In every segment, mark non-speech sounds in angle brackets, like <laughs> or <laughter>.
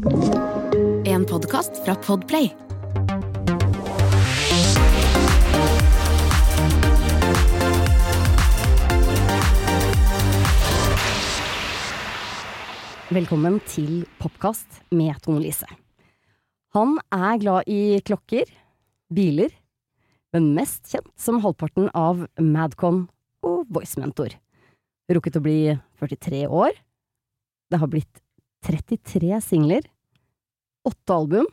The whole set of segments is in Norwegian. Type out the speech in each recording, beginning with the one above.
En podkast fra Podplay. Velkommen til Popkast med Tone Lise. Han er glad i klokker, biler, men mest kjent som halvparten av Madcon og Voice Mentor. Rukket å bli 43 år. Det har blitt 33 singler, åtte album,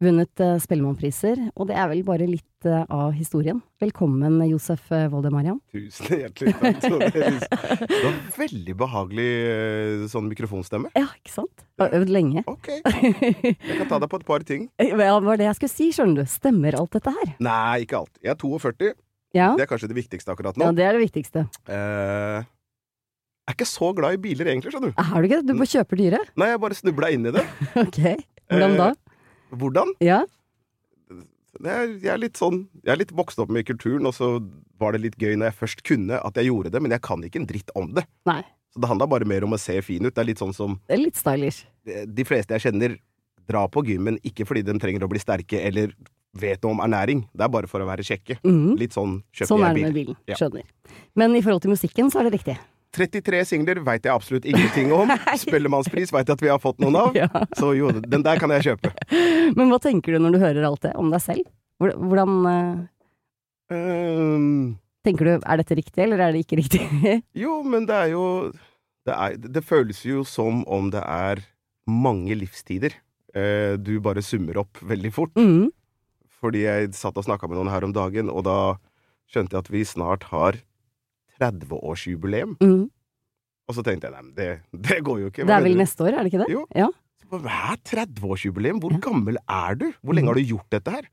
vunnet uh, Spellemannpriser, og det er vel bare litt uh, av historien. Velkommen, Josef uh, Voldemarian. Tusen hjertelig takk. Det var veldig behagelig eh, sånn mikrofonstemme. Ja, ikke sant? Jeg har øvd lenge. Ok, jeg kan ta deg på et par ting. <laughs> Ja, det var det jeg skulle si, skjønner du. Stemmer alt dette her? Nei, ikke alt. Jeg er 42. Ja, Det er kanskje det viktigste akkurat nå. ja det er det viktigste. Eh, er ikke så glad i biler egentlig, skjønner du. Er du ikke det? Du bare kjøper dyre? Nei, jeg bare snubla inn i det. <laughs> Ok. Hvordan da? Eh, hvordan? Ja? Er, jeg, er litt sånn, jeg er litt vokst opp med kulturen, og så var det litt gøy når jeg først kunne at jeg gjorde det, men jeg kan ikke en dritt om det. Nei. Så det handla bare mer om å se fin ut. Det er litt sånn som Det er litt stylish. eh, de fleste jeg kjenner, drar på gymmen ikke fordi de trenger å bli sterke eller vet noe om ernæring. Det er bare for å være kjekke. Mm. Litt sånn kjøper Sånn er det med bilen. Ja. Skjønner. Men i forhold til musikken, så er det riktig. 33 singler veit jeg absolutt ingenting om. <laughs> Spellemannspris veit jeg at vi har fått noen av. <laughs> Ja. Så jo, den der kan jeg kjøpe. <laughs> Men hva tenker du når du hører alt det om deg selv? Hvordan uh... um... tenker du, er dette riktig, eller er det ikke riktig? jo, men det er jo det, er, det føles jo som om det er mange livstider. Uh, du bare summer opp veldig fort. Mm. Fordi jeg satt og snakka med noen her om dagen, og da skjønte jeg at vi snart har 30-årsjubileum. Mm. Og så tenkte jeg nei, det, det går jo ikke. Det er vel neste år, er det ikke det? Jo. Ja. Hæ, 30-årsjubileum? Hvor Ja. gammel er du? Hvor lenge har du gjort dette her?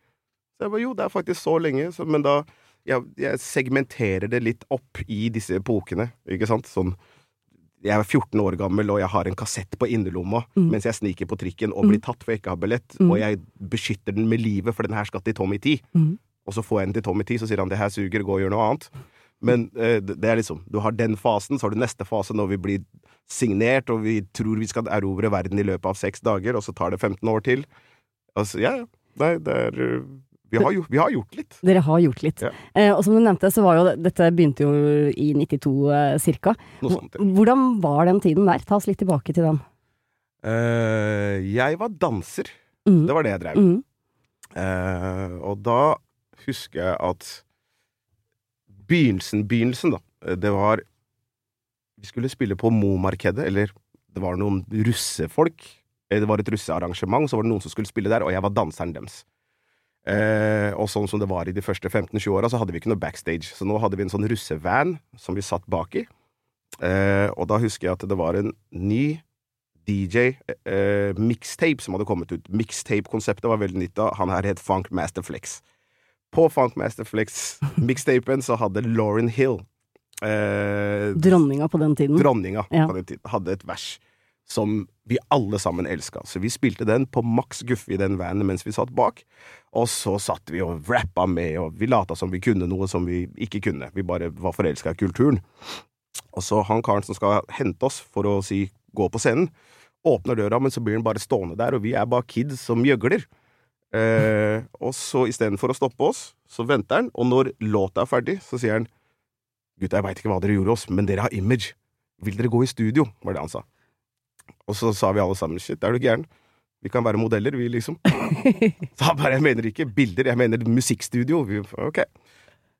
Så jeg bare, jo, det er faktisk så lenge, så, men da jeg, jeg segmenterer det litt opp i disse epokene, ikke sant? Sånn jeg er 14 år gammel, og jeg har en kassett på innerlomma Mm. mens jeg sniker på trikken og blir tatt for jeg ikke har billett, Mm. og jeg beskytter den med livet, for den her skal til Tommy T. Mm. Og så får jeg den til Tommy T, så sier han det her suger, gå og gjør noe annet. Men eh, det er liksom Du har den fasen, så har du neste fase når vi blir signert, og vi tror vi skal erobre verden i løpet av seks dager, og så tar det 15 år til. Altså, ja, ja. Nei, det er eh, vi har, jo, vi har gjort litt. Dere har gjort litt. Ja. Eh, og som du nevnte, så var jo dette begynte jo i 92 eh, cirka. Sånt. ja. Hvordan var den tiden der? Ta oss litt tilbake til den. Eh, jeg var danser. Mm. Det var det jeg drev. Mhm. Eh, og da husker jeg at begynnelsen, begynnelsen, da, det var Vi skulle spille på Mo-markedet, eller det var noen russefolk. Eh, Det var et russearrangement, så var det noen som skulle spille der, og jeg var danseren deres. Eh, og sånn som det var i de første 15-20 åra, så hadde vi ikke noe backstage. Så nå hadde vi en sånn russevan som vi satt bak i. Eh, og da husker jeg at det var en ny DJ eh, mixtape som hadde kommet ut. Mixtape-konseptet var veldig nytt da. Han her het Funk Master Flex. På Funk Master Flex-mixtapen så hadde Lauren Hill eh, Dronninga på den tiden. Dronninga Ja. på den tiden, hadde et vers som vi alle sammen elska. Så vi spilte den på maks guffe i den vanen mens vi satt bak. Og så satt vi og rappa med, og vi lata som vi kunne noe som vi ikke kunne. Vi bare var forelska i kulturen. Og så han karen som skal hente oss for å si gå på scenen, åpner døra, men så blir han bare stående der, og vi er bare kids som gjøgler. Eh, og så istedenfor å stoppe oss, så venter han, og når låta er ferdig, så sier han Gutta, jeg veit ikke hva dere gjorde oss, men dere har image. Vil dere gå i studio? var det han sa. Og så sa vi alle sammen shit, er du gæren? Vi kan være modeller, vi, liksom. <laughs> Så han bare, jeg mener ikke bilder, jeg mener musikkstudio. Vi, ok.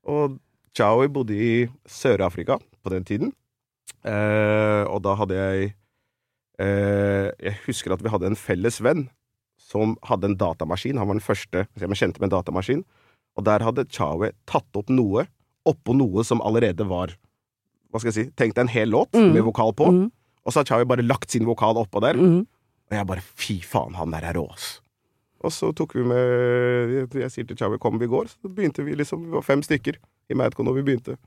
Og Chaui bodde i Sør-Afrika på den tiden. Eh, og da hadde jeg eh, Jeg husker at vi hadde en felles venn som hadde en datamaskin. Han var den første som jeg kjente med en datamaskin. Og der hadde Chaui tatt opp noe oppå noe som allerede var Hva skal jeg si Tenk deg en hel låt Mm. med vokal på. mm. Og så har Chaui bare lagt sin vokal oppå der. Mm. Og jeg bare fy faen, han der er rå, ass. Og så tok vi med Jeg sier til Chawi kom vi går, så begynte vi liksom Vi var fem stykker i Madcon når vi begynte.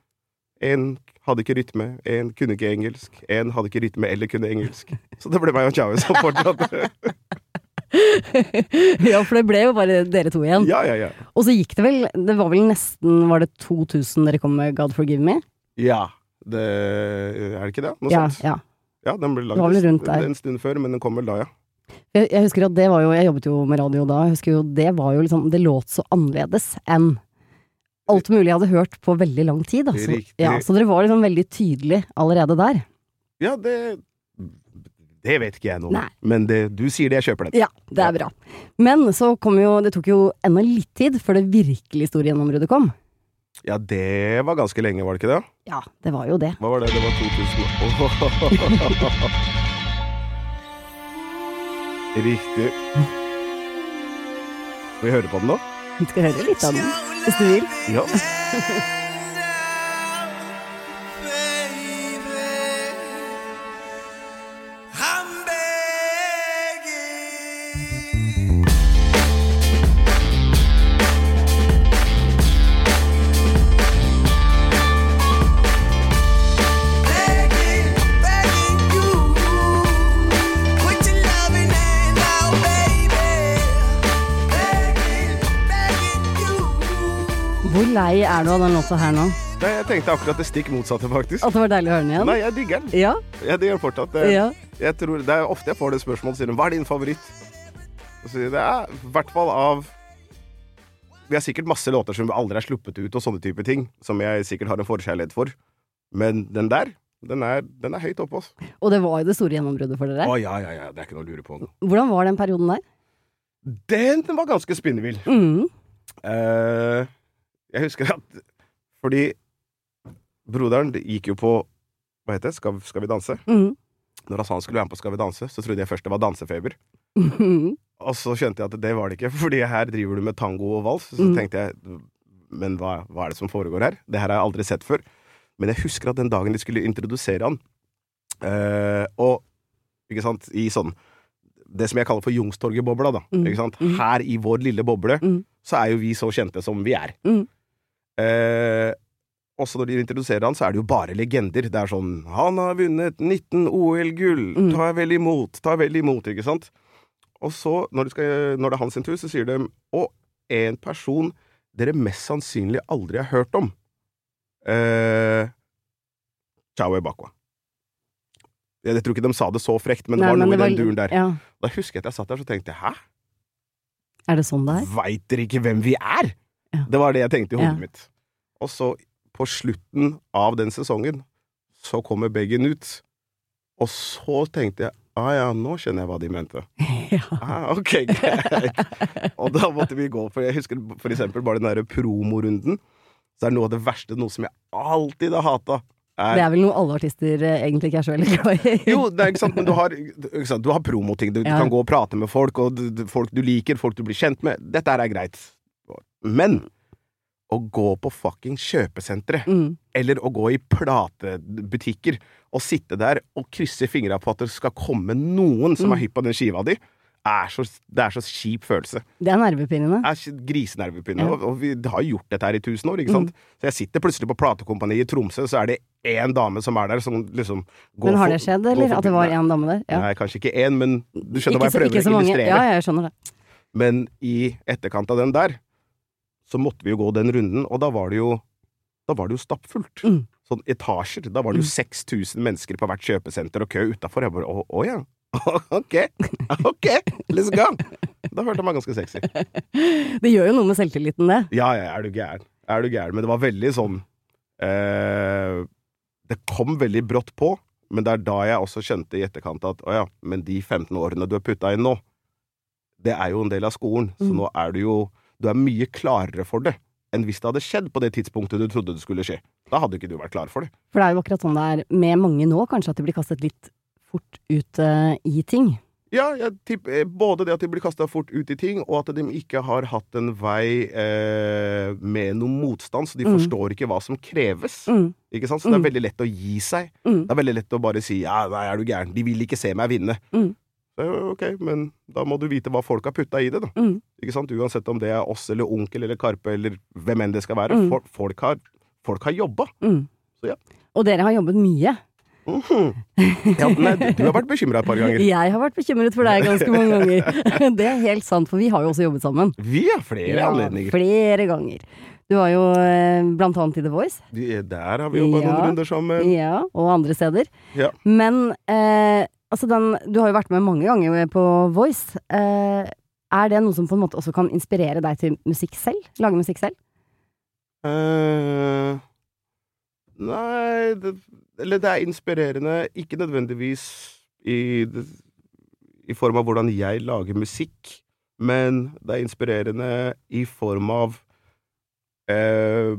En hadde ikke rytme, en kunne ikke engelsk, en hadde ikke rytme eller kunne engelsk. Så det ble meg og Chawi som fortsatte. <laughs> <laughs> ja, for det ble jo bare dere to igjen. ja, ja, ja. Og så gikk det vel Det var vel nesten Var det 2000 dere kom med God Forgive Me? Ja. Det Er det ikke det? Noe Ja, sånt? ja. Ja, den ble lagd en, en stund før, men den kom vel da, ja. Jeg, jeg husker at det var jo Jeg jobbet jo med radio da. Jeg husker jo Det var jo liksom Det låt så annerledes enn alt mulig jeg hadde hørt på veldig lang tid. Altså. Ja, så dere var liksom veldig tydelig allerede der. Ja, det Det vet ikke jeg nå, om, men det, du sier det, jeg kjøper det. Ja, det er bra. Men så kom jo Det tok jo enda litt tid før det virkelig store gjennombruddet kom. Ja, det var ganske lenge, var det ikke det? Ja, det var jo det. Hva var det? Det var 2000 <laughs> Riktig. Skal vi høre på den nå? Vi skal høre litt av den, hvis du vil. Ja. <laughs> lei er du av den låta her nå? Nei, jeg tenkte akkurat det stikk motsatte, faktisk. At det var deilig å høre den igjen? Nei, jeg digger den. Ja? Jeg digger den fortsatt. Det, Ja. jeg tror, det er ofte jeg får det spørsmålet, siden hva er din favoritt? Og så det er i hvert fall av Vi har sikkert masse låter som aldri er sluppet ut, og sånne type ting, som jeg sikkert har en forkjærlighet for. Men den der, den er, den er høyt oppe, altså. Og det var jo det store gjennombruddet for dere. Å ja, ja, ja, det er ikke noe å lure på. Hvordan var den perioden der? Den, den var ganske spinnvill. Mm. Eh, jeg husker at Fordi broderen gikk jo på Hva heter det? Skal, skal vi danse? Mm. Når han sa han skulle være med på Skal vi danse, så trodde jeg først det var dansefeber. Mm. Og så skjønte jeg at det var det ikke, <laughs> fordi her driver du med tango og vals. Så Mm. tenkte jeg Men hva, hva er det som foregår her? Det her har jeg aldri sett før. Men jeg husker at den dagen de skulle introdusere han, eh, og ikke sant, i sånn Det som jeg kaller for Youngstorget-bobla, da. Mm. Ikke sant? Mm. Her i vår lille boble, Mm. så er jo vi så kjente som vi er. Mm. Eh, også når de introduserer han, så er det jo bare legender. Det er sånn 'Han har vunnet 19 OL-gull! Mm. Ta vel imot! Ta vel imot!' Ikke sant? Og så, når, skal, når det er hans tur, så sier de 'Og en person dere mest sannsynlig aldri har hørt om'. Eh, Chau Bakwa. Jeg, jeg tror ikke de sa det så frekt, men det Nei, var noe det i den var- duren der. Ja. Da husker jeg at jeg satt der så tenkte jeg 'hæ? Er det sånn det er? Veit dere ikke hvem vi er? Ja. Det var det jeg tenkte i hodet Ja. mitt. Og så, på slutten av den sesongen, så kommer Beggen ut. Og så tenkte jeg ah ja, nå skjønner jeg hva de mente. <laughs> Ja. Ah, ok, greit. og da måtte vi gå, for jeg husker for eksempel bare den derre promorunden. Så er det noe av det verste, noe som jeg alltid har hata. Det er vel noe alle artister eh, egentlig ikke er så veldig glad i. Jo, det er ikke sant, men du har, ikke sant, du har promoting. Du, du kan gå og prate med folk, og du, folk du liker, folk du blir kjent med. Dette er greit. Men å gå på fucking kjøpesenteret, Mm. eller å gå i platebutikker, og sitte der og krysse fingra på at det skal komme noen som Mm. er hypp på den skiva di, er så, det er så kjip følelse. Det er nervepinnene er. Ja. Og, og vi har gjort dette her i tusen år, ikke sant? Så jeg sitter plutselig på platekompaniet i Tromsø, så er det én dame som er der, som liksom går Men har det skjedd, for, eller? for- At det var én dame der? Ja. Nei, kanskje ikke én, men du skjønner Ikke hva jeg prøver å illustrere. Ja, jeg skjønner det. Men i etterkant av den der, så måtte vi jo gå den runden, og da var det jo da var det jo stappfullt. Mm. Sånn etasjer. Da var det jo 6000 mennesker på hvert kjøpesenter og kø utafor. Jeg bare å, å ja. <laughs> ok. Ok, let's go. Da følte jeg meg ganske sexy. <laughs> Det gjør jo noe med selvtilliten, det. Ja, ja, er du gæren. Er du gæren. Men det var veldig sånn eh, Det kom veldig brått på, men det er da jeg også skjønte i etterkant at å ja, men de 15 årene du har putta inn nå, det er jo en del av skolen, så Mm. nå er du jo Du er mye klarere for det enn hvis det hadde skjedd på det tidspunktet du trodde det skulle skje. Da hadde ikke du vært klar for det. For det er jo akkurat sånn det er med mange nå, kanskje, at de blir kastet litt fort ut uh, i ting. Ja, tipper eh, både det at de blir kasta fort ut i ting, og at de ikke har hatt en vei eh, med noe motstand, så de Mm. forstår ikke hva som kreves. Mm. Ikke sant? Så det Mm. er veldig lett å gi seg. Mm. Det er veldig lett å bare si 'ja, nei, er du gæren', de vil ikke se meg vinne. Ok, men da må du vite hva folk har putta i det, da. Mm. Ikke sant? Uansett om det er oss eller onkel eller Karpe eller hvem enn det skal være. Mm. Folk, folk har, folk har jobba. Mm. Så ja. Og dere har jobbet mye. Mhm. ja, nei, du- du har vært bekymra et par ganger. <laughs> Jeg har vært bekymret for deg ganske mange ganger. <laughs> <laughs> Det er helt sant, for vi har jo også jobbet sammen. Vi har flere Ja, anledninger. flere ganger. Du var jo eh, blant annet i The Voice. Der har vi jobba Ja. noen runder sammen. Ja, og andre steder. Ja. Men eh, altså den Du har jo vært med mange ganger på Voice. Eh, er det noe som på en måte også kan inspirere deg til musikk selv? Lage musikk selv? Eh, nei det, Eller det er inspirerende, ikke nødvendigvis i, i form av hvordan jeg lager musikk, men det er inspirerende i form av eh,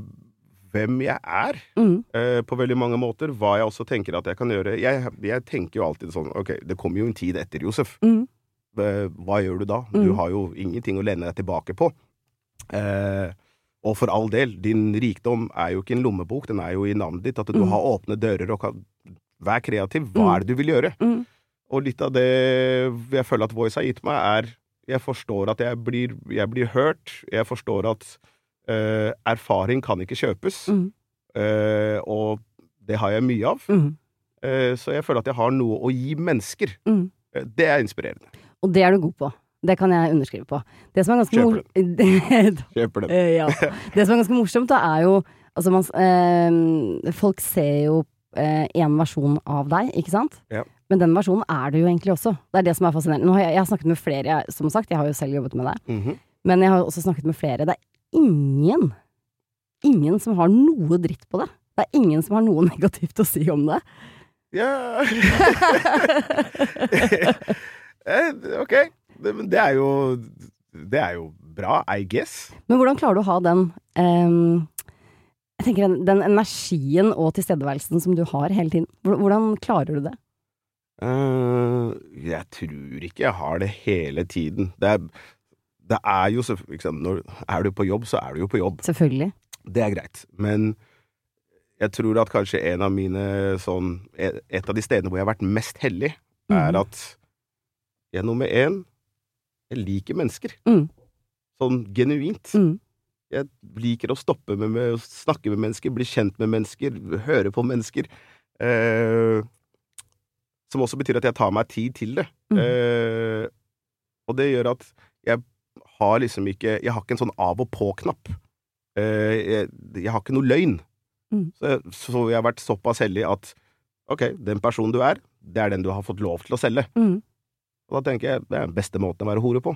hvem jeg er, Mm. eh, på veldig mange måter. Hva jeg også tenker at jeg kan gjøre. Jeg, jeg tenker jo alltid sånn Ok, det kommer jo en tid etter, Josef. Mm. Eh, Hva gjør du da? Du Mm. har jo ingenting å lene deg tilbake på. Eh, og for all del, din rikdom er jo ikke en lommebok, den er jo i navnet ditt. At du Mm. har åpne dører og kan Vær kreativ. Hva Mm. er det du vil gjøre? Mm. Og litt av det jeg føler at Voice har gitt meg, er Jeg forstår at jeg blir, jeg blir hørt. Jeg forstår at eh, erfaring kan ikke kjøpes. Mm. uh, og det har jeg mye av. Mm. Uh, så jeg føler at jeg har noe å gi mennesker. Mm. Det er inspirerende. Og det er du god på. Det kan jeg underskrive på. Det som er ganske Kjøper <laughs> det Kjøper den. Ja. Det som er ganske morsomt, da, er jo Altså, man, folk ser jo én versjon av deg, ikke sant? Ja. Men den versjonen er du jo egentlig også. Det er det som er fascinerende. Har jeg, jeg har snakket med flere, jeg, som sagt, jeg har jo selv jobbet med det. -hmm. Men jeg har også snakket med flere. Det er ingen, ingen som har noe dritt på det. Det er ingen som har noe <laughs> negativt å si om det. Ja <laughs> Eh, Ok. Det, men det er jo Det er jo bra, I guess. Men hvordan klarer du å ha den um, Jeg tenker den, den energien og tilstedeværelsen som du har hele tiden. Hvordan klarer du det? Uh, jeg tror ikke jeg har det hele tiden. Det er, det er jo Når er du på jobb, så er du jo på jobb. Selvfølgelig. Det er greit. Men jeg tror at kanskje en av mine sånn Et av de stedene hvor jeg har vært mest heldig, er mm. at jeg nummer én Jeg liker mennesker. Mm. Sånn genuint. Mm. Jeg liker å stoppe med, med å snakke med mennesker, bli kjent med mennesker, høre på mennesker. Eh, som også betyr at jeg tar meg tid til det. Mm. Eh, og det gjør at jeg har liksom ikke Jeg har ikke en sånn av og på-knapp. Eh, jeg, jeg har ikke noe løgn. Mm. Så, så jeg har vært såpass heldig at ok, den personen du er, det er den du har fått lov til å selge. Mm. Og da tenker jeg det er den beste måten å være hore på.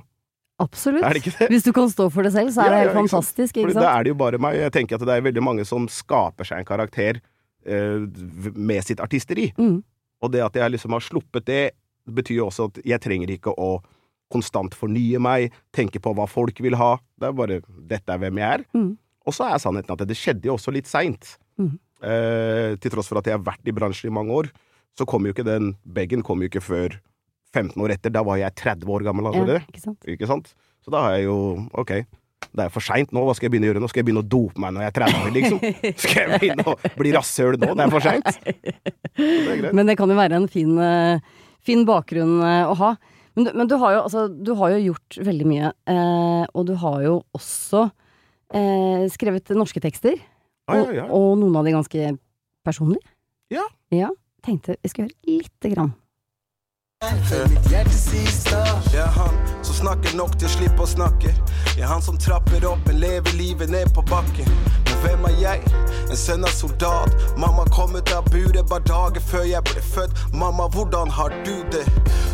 Absolutt. Hvis du kan stå for det selv, så er Ja, det ja, helt ikke sant? fantastisk, Fordi ikke da sant? er det jo bare meg. Jeg tenker at det er veldig mange som skaper seg en karakter eh, med sitt artisteri. Mm. Og det at jeg liksom har sluppet det, betyr jo også at jeg trenger ikke å konstant fornye meg, tenke på hva folk vil ha. Det er bare 'dette er hvem jeg er'. Mm. Og så er sannheten at det skjedde jo også litt seint. Mm. Eh, til tross for at jeg har vært i bransjen i mange år, så kom jo ikke den Beggen kom jo ikke før 15 år etter. Da var jeg 30 år gammel allerede. Ja, ikke sant? Ikke sant? Så da har jeg jo Ok, det er for seint nå. Hva skal jeg begynne å gjøre nå? Skal jeg begynne å dope meg når jeg er 30, liksom? <laughs> Skal jeg begynne å bli rasshøl nå? Det er for seint. Men det kan jo være en fin, eh, fin bakgrunn eh, å ha. Men, du, men du, har jo, altså, du har jo gjort veldig mye, eh, og du har jo også eh, skrevet norske tekster. Ah, Og, ja, ja. og noen av de ganske personlige. Ja. Ja, tenkte vi skulle høre lite grann. Mitt hjerte sier stopp. Jeg er han som snakker nok til å slippe å snakke. Jeg er han som trapper opp, men lever livet ned på bakken. En sønn av soldat. Mamma kom ut av buret bare dager før jeg ble født. Mamma, hvordan har du det?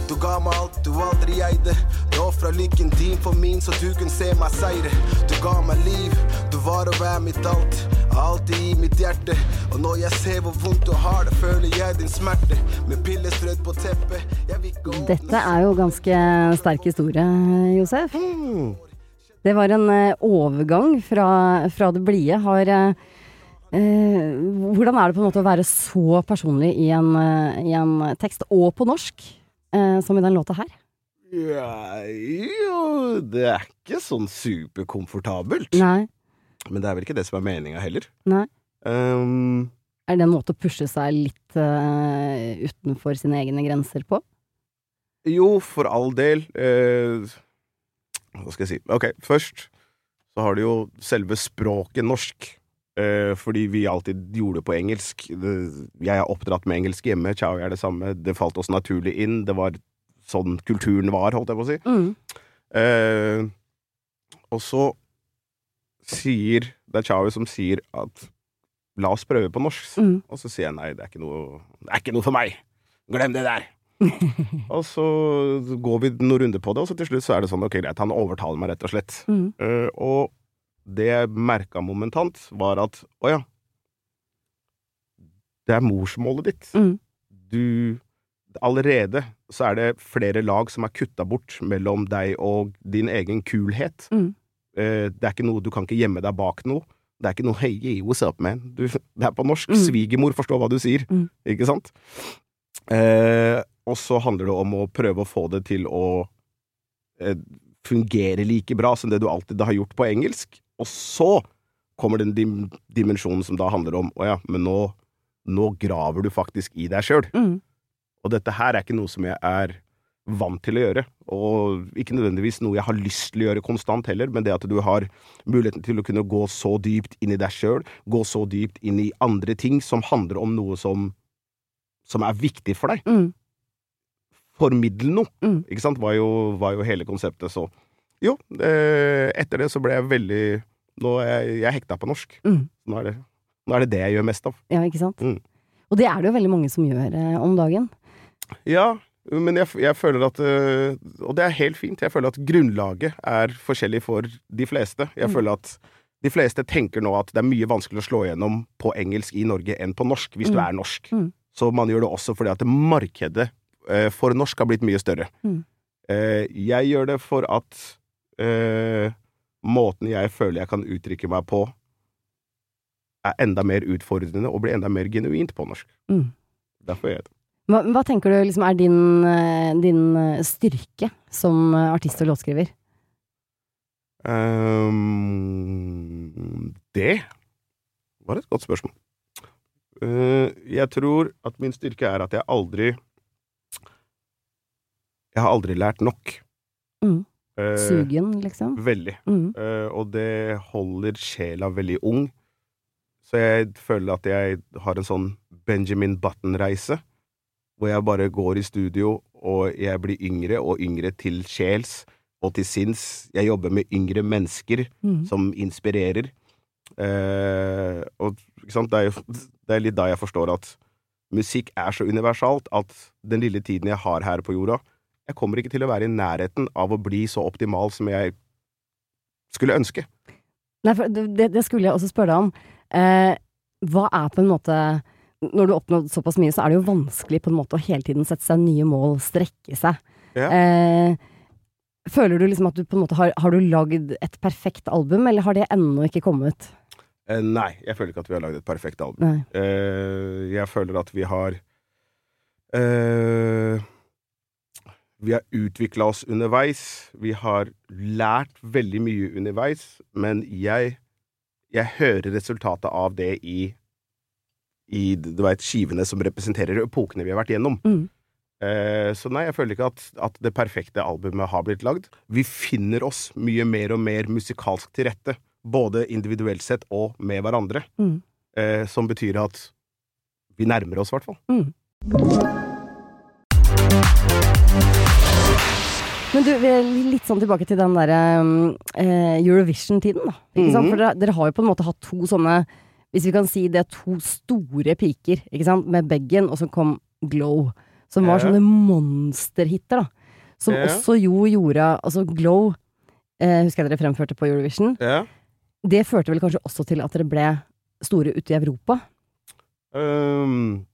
Du ga meg alt du aldri eide. Du ofra lykken din for min, så du kunne se meg seire. Du ga meg liv, du var og er mitt alt. Alltid i mitt hjerte. Og når jeg ser hvor vondt du har det, føler jeg din smerte. Med piller strødd på teppet. Jeg vil ikke åpne Dette er jo ganske sterk historie, Josef. Mm. Det var en eh, overgang fra, fra det blide. Har eh, Hvordan er det på en måte å være så personlig i en, eh, i en tekst, og på norsk, eh, som i den låta her? Ja, jo Det er ikke sånn superkomfortabelt. Nei. Men det er vel ikke det som er meninga heller. Nei. Um, Er det en måte å pushe seg litt uh, utenfor sine egne grenser på? jo, for all del. Uh, hva skal jeg si? Ok, først så har du jo selve språket norsk. Eh, fordi vi alltid gjorde det på engelsk. Jeg er oppdratt med engelsk hjemme, Chow er det samme. Det falt oss naturlig inn. Det var sånn kulturen var, holdt jeg på å si. Mm. Eh, og så sier Det er Chawi som sier at la oss prøve på norsk. Mm. Og så sier jeg nei, det er ikke noe, det er ikke noe for meg. Glem det der. <laughs> og så går vi noen runder på det, og så til slutt så er det sånn ok, greit, han overtaler meg, rett og slett. Mm. Eh, og det jeg merka momentant, var at å ja, det er morsmålet ditt. Mm. Du Allerede så er det flere lag som er kutta bort mellom deg og din egen kulhet. Mm. Eh, det er ikke noe Du kan ikke gjemme deg bak noe. Det er ikke noe 'hey, what's up, man'? Du, det er på norsk. Mm. Svigermor forstår hva du sier. Mm. Ikke sant? Eh, og så handler det om å prøve å få det til å eh, fungere like bra som det du alltid har gjort på engelsk. Og så kommer den dim dimensjonen som da handler om å ja, men nå, nå graver du faktisk i deg sjøl. Mm. Og dette her er ikke noe som jeg er vant til å gjøre, og ikke nødvendigvis noe jeg har lyst til å gjøre konstant heller, men det at du har muligheten til å kunne gå så dypt inn i deg sjøl, gå så dypt inn i andre ting som handler om noe som, som er viktig for deg. Mm. Formidle noe, Mm. ikke sant, var jo, var jo hele konseptet, så jo, eh, etter det så ble jeg veldig Nå er jeg, jeg er hekta på norsk. Mm. Nå er, det, nå er det det jeg gjør mest av. Ja, ikke sant? Mm. Og det er det jo veldig mange som gjør eh, om dagen. Ja, men jeg, jeg føler at øh, Og det er helt fint. Jeg føler at grunnlaget er forskjellig for de fleste. Jeg Mm. føler at de fleste tenker nå at det er mye vanskeligere å slå igjennom på engelsk i Norge enn på norsk, hvis du Mm. er norsk. Mm. Så man gjør det også fordi at markedet øh, for norsk har blitt mye større. Mm. Eh, jeg gjør det for at måten jeg føler jeg kan uttrykke meg på, er enda mer utfordrende og blir enda mer genuint på norsk. Mm. Derfor gjør jeg det. Hva, hva tenker du liksom er din, eh, din eh, styrke som eh, artist og låtskriver? Um, det var et godt spørsmål. Uh, jeg tror at min styrke er at jeg aldri Jeg har aldri lært nok. Mm. Eh, Sugen, liksom? Veldig. Mm. Eh, og det holder sjela veldig ung. Så jeg føler at jeg har en sånn Benjamin Button-reise, hvor jeg bare går i studio, og jeg blir yngre og yngre til sjels og til sinns. Jeg jobber med yngre mennesker Mm. som inspirerer. Eh, og? Det, er jo, det er litt da jeg forstår at musikk er så universalt at den lille tiden jeg har her på jorda, jeg kommer ikke til å være i nærheten av å bli så optimal som jeg skulle ønske. Nei, for det, det skulle jeg også spørre deg om. Eh, hva er på en måte Når du har oppnådd såpass mye, så er det jo vanskelig på en måte å hele tiden sette seg nye mål, strekke seg. Ja. Eh, føler du liksom at du på en måte har Har du lagd et perfekt album, eller har det ennå ikke kommet? Eh, nei, jeg føler ikke at vi har lagd et perfekt album. Eh, jeg føler at vi har eh, Vi har utvikla oss underveis. Vi har lært veldig mye underveis, men jeg Jeg hører resultatet av det i i vet, skivene som representerer epokene vi har vært gjennom. Mm. Eh, så nei, jeg føler ikke at, at det perfekte albumet har blitt lagd. Vi finner oss mye mer og mer musikalsk til rette, både individuelt sett og med hverandre. Mm. Eh, som betyr at vi nærmer oss, i hvert fall. Men du, vi er litt sånn tilbake til den derre eh, Eurovision-tiden, da. Sant? Mhm. For dere, dere har jo på en måte hatt to sånne, hvis vi kan si det, to store piker, ikke sant? Med Beggen, og så kom Glow. Som var Ja. sånne monsterhiter, da. Som Ja. også jo gjorde Altså, Glow eh, husker jeg dere fremførte på Eurovision. Ja. Det førte vel kanskje også til at dere ble store ute i Europa? Um,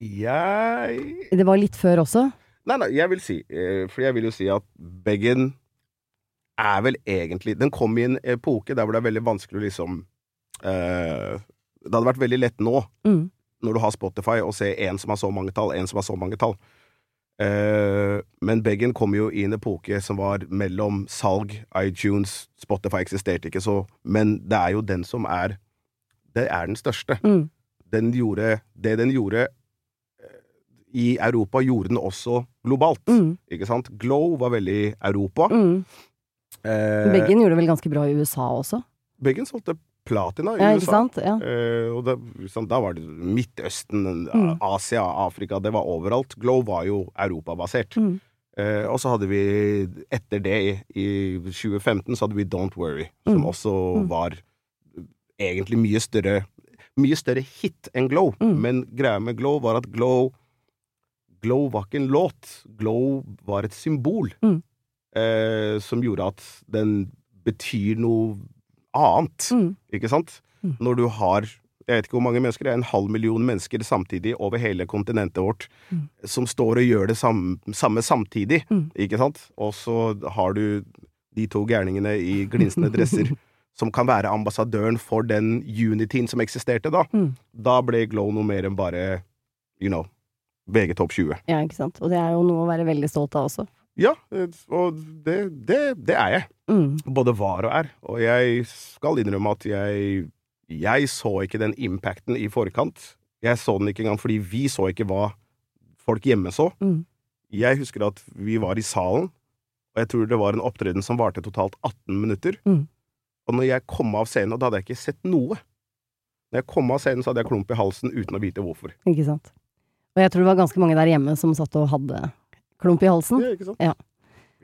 jeg Det var litt før også? Nei, nei, jeg vil si eh, For jeg vil jo si at Beggen er vel egentlig Den kom i en epoke der hvor det er veldig vanskelig å liksom eh, Det hadde vært veldig lett nå, Mm. når du har Spotify, å se en som har så mange tall, en som har så mange tall. Eh, men Beggen kom jo i en epoke som var mellom salg, iTunes, Spotify eksisterte ikke så Men det er jo den som er Det er den største. Mm. Den gjorde Det den gjorde i Europa, gjorde den også globalt. Mm. Ikke sant? Glow var veldig Europa. Mm. Eh, Beggen gjorde det vel ganske bra i USA også? Beggen solgte platina i Ja, USA. sant? Ja. Eh, og da, sant, da var det Midtøsten, Mm. Asia, Afrika, det var overalt. Glow var jo europabasert. Mm. Eh, og så hadde vi, etter det, i 2015, så hadde vi Don't Worry, som Mm. også Mm. var egentlig mye større Mye større hit enn Glow. Mm. Men greia med Glow var at Glow Glow var ikke en låt. Glow var et symbol Mm. eh, som gjorde at den betyr noe annet, Mm. ikke sant? Mm. Når du har jeg vet ikke hvor mange mennesker, det er en halv million mennesker samtidig over hele kontinentet vårt Mm. som står og gjør det samme, samme samtidig, Mm. ikke sant? Og så har du de to gærningene i glinsende dresser <laughs> som kan være ambassadøren for den unityen som eksisterte da. Mm. Da ble Glow noe mer enn bare, you know, VG Topp 20. Ja, ikke sant. Og det er jo noe å være veldig stolt av også. Ja, eh, og det, det, det er jeg. Mm. Både var og er. Og jeg skal innrømme at jeg, jeg så ikke den impacten i forkant. Jeg så den ikke engang fordi vi så ikke hva folk hjemme så. Mm. Jeg husker at vi var i salen, og jeg tror det var en opptreden som varte totalt 18 minutter. Mm. Og når jeg kom av scenen, og da hadde jeg ikke sett noe Når jeg kom av scenen, så hadde jeg klump i halsen uten å vite hvorfor. Ikke sant. Og jeg tror det var ganske mange der hjemme som satt og hadde klump i halsen. Ja, ikke sant? Ja.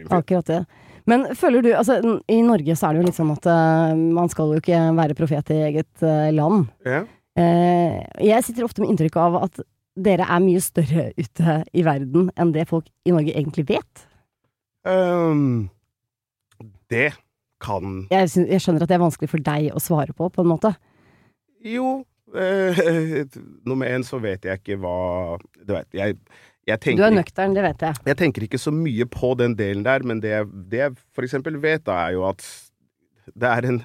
Akkurat det. Men føler du Altså, i Norge så er det jo litt sånn at uh, man skal jo ikke være profet i eget uh, land. Ja. Uh, jeg sitter ofte med inntrykk av at dere er mye større ute i verden enn det folk i Norge egentlig vet. Um, det kan Jeg, synes, jeg skjønner at det er vanskelig for deg å svare på, på en måte. Jo eh, <laughs> Nummer én så vet jeg ikke hva Du vet, jeg, jeg Du er nøktern, det vet jeg. Jeg tenker ikke så mye på den delen der, men det det jeg for eksempel vet, da, er jo at det er en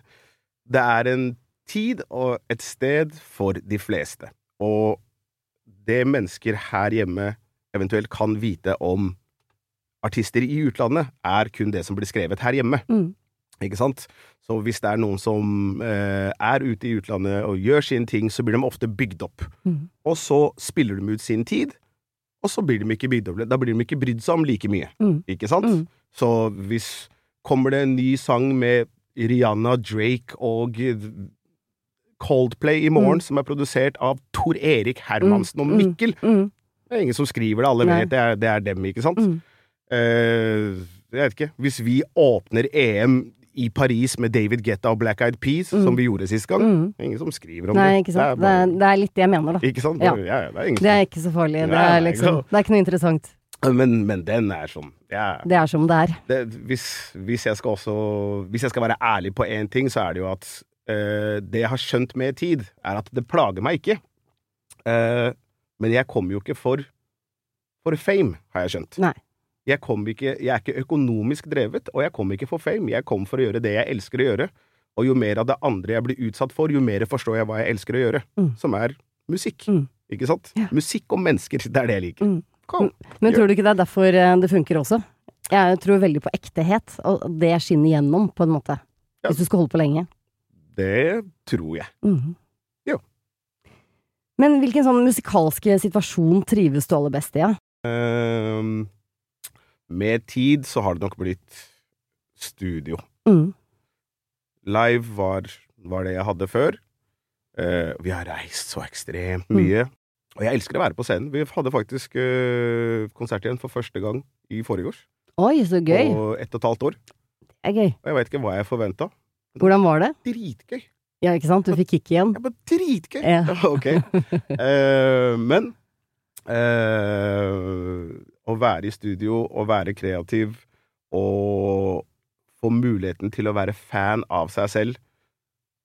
Det er en tid og et sted for de fleste. Og det mennesker her hjemme eventuelt kan vite om artister i utlandet, er kun det som blir skrevet her hjemme. Mm. Ikke sant? Så hvis det er noen som eh, er ute i utlandet og gjør sine ting, så blir de ofte bygd opp. Mm. Og så spiller de ut sin tid, og så blir de ikke bygd opp. Da blir de ikke brydd seg om like mye. Mm. Ikke sant? Mm. Så hvis kommer det en ny sang med Rihanna, Drake og Coldplay i morgen, Mm. som er produsert av Tor Erik Hermansen og Mm. Mikkel Mm. Det er ingen som skriver det, alle vet det er, det er dem, ikke sant? Eh, jeg vet ikke. Hvis vi åpner EM i Paris med David Guetta og Black Eyed Peas, Mm. som vi gjorde sist gang, Mm. ingen som skriver om Nei, det. Det er bare, det er litt det jeg mener, da. ikke sant? Ja. Ja. Ja, det er Det er ikke så farlig. Det er liksom Det er ikke noe interessant. men, men den er sånn ja, Det er som det er. det, hvis, hvis jeg skal også Hvis jeg skal være ærlig på én ting, så er det jo at øh, det jeg har skjønt med tid, er at det plager meg ikke. Uh, men jeg kommer jo ikke for for fame, har jeg skjønt. Nei. Jeg, kom ikke, jeg er ikke økonomisk drevet, og jeg kom ikke for fame. Jeg kom for å gjøre det jeg elsker å gjøre. Og jo mer av det andre jeg blir utsatt for, jo mer forstår jeg hva jeg elsker å gjøre. Mm. Som er musikk. Mm. Ikke sant? Ja. Musikk og mennesker, det er det jeg liker. Mm. Kom. Men Ja. tror du ikke det er derfor eh, det funker også? Jeg tror veldig på ektehet, og det skinner gjennom, på en måte. Ja. Hvis du skal holde på lenge. Det tror jeg. Mm. Jo. Men hvilken sånn musikalske situasjon trives du aller best i? Ja? Ehm, med tid så har det nok blitt studio. Mm. Live var, var det jeg hadde før. Eh, vi har reist så ekstremt Mm. mye. Og jeg elsker å være på scenen. Vi hadde faktisk eh, konsert igjen for første gang i forrige års. Oi, så gøy. På ett og et halvt år. Det er gøy. Og jeg veit ikke hva jeg forventa. Hvordan var det? Dritgøy. Ja, ikke sant? Du fikk kick igjen? Ja, bare dritgøy! Ja. <laughs> ok. <laughs> Eh, men eh, å være i studio og være kreativ og få muligheten til å være fan av seg selv,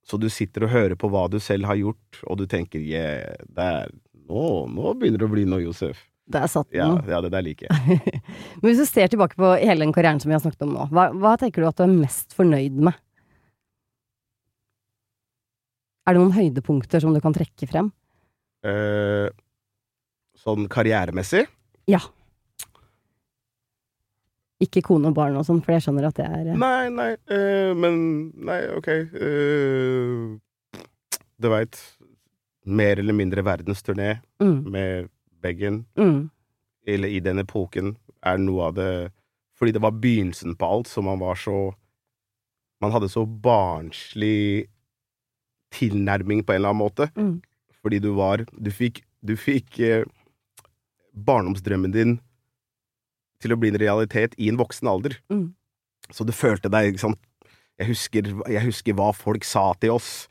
så du sitter og hører på hva du selv har gjort, og du tenker yeah, er, nå, nå begynner det å bli noe, Josef. Der satt Ja, den. ja, det der liker jeg. <laughs> Men hvis du ser tilbake på hele den karrieren som vi har snakket om nå, hva, hva tenker du at du er mest fornøyd med? Er det noen høydepunkter som du kan trekke frem? Eh, sånn karrieremessig Ikke kone og barn og sånn, for jeg skjønner at det er eh, Nei, nei, eh, men Nei, ok. eh, du veit Mer eller mindre verdensturné mm, med Beggen, mm, eller i den epoken, er noe av det Fordi det var begynnelsen på alt, så man var så Man hadde så barnslig tilnærming på en eller annen måte. mm, Fordi du var Du fikk, du fikk eh, barndomsdrømmen din til å bli en realitet i en voksen alder. mm. Så du følte deg ikke sant? Jeg husker, jeg husker hva folk sa til oss.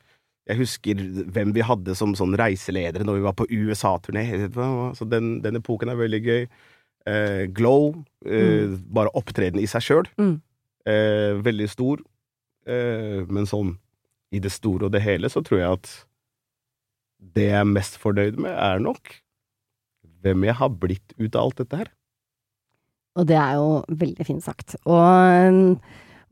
Jeg husker hvem vi hadde som sånn reiseledere når vi var på USA-turné. Så den, den epoken er veldig gøy. eh, glow, eh, bare opptreden i seg sjøl. Mm. Eh, veldig stor. Eh, men sånn i det store og det hele så tror jeg at det jeg er mest fornøyd med, er nok hvem jeg har blitt ut av alt dette her. Og det er jo veldig fint sagt. Og,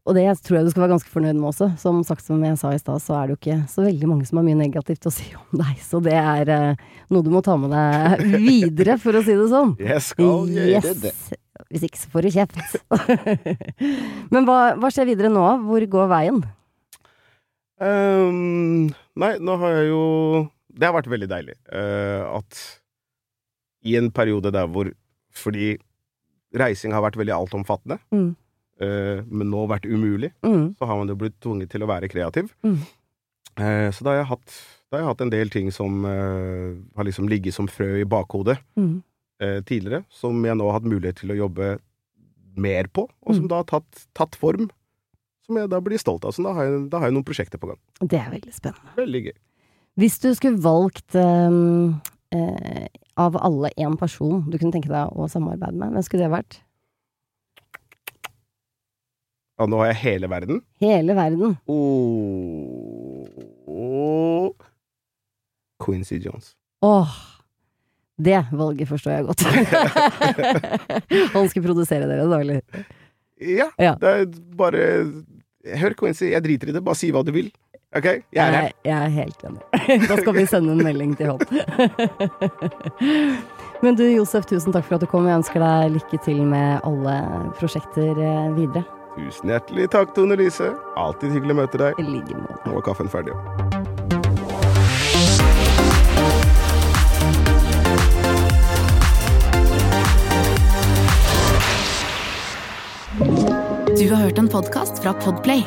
og det tror jeg du skal være ganske fornøyd med også. Som sagt som jeg sa i stad, så er det jo ikke så veldig mange som har mye negativt å si <laughs> om deg. Så det er eh, noe du må ta med deg <laughs> videre, for å si det sånn. Jeg skal gjøre det. Hvis ikke så får du kjeft. <laughs> Men hva, hva skjer videre nå? Hvor går veien? Um, nei, nå har jeg jo Det har vært veldig deilig uh, at i en periode der hvor Fordi reising har vært veldig altomfattende, Mm. eh, men nå vært umulig, Mm. så har man jo blitt tvunget til å være kreativ. Mm. Eh, så da har jeg hatt, har jeg hatt en del ting som eh, har liksom ligget som frø i bakhodet Mm. eh, tidligere, som jeg nå har hatt mulighet til å jobbe mer på, og som Mm. da har tatt, tatt form. Som jeg da blir stolt av. Så da har jeg, da har jeg noen prosjekter på gang. Det er veldig spennende. Veldig gøy. Hvis du skulle valgt um, eh, av alle én person du kunne tenke deg å samarbeide med, hvem skulle det vært? Ja, nå har jeg hele verden. Hele verden. Oh, oh. Quincy Jones. Åh, det valget forstår jeg godt. <laughs> Han skulle produsere dere, da. Ja, Ja. det er bare Hør, Quincy, jeg driter i det. Bare si hva du vil. Ok? Jeg er her. Jeg, jeg er helt enig. <laughs> Da skal vi sende en melding til Hånd. <laughs> Men du Josef, tusen takk for at du kom. Jeg ønsker deg lykke til med alle prosjekter eh, videre. Tusen hjertelig takk, Tone Lise. Alltid hyggelig å møte deg. I like måte. Nå var kaffen ferdig. Du har hørt en podkast fra Podplay.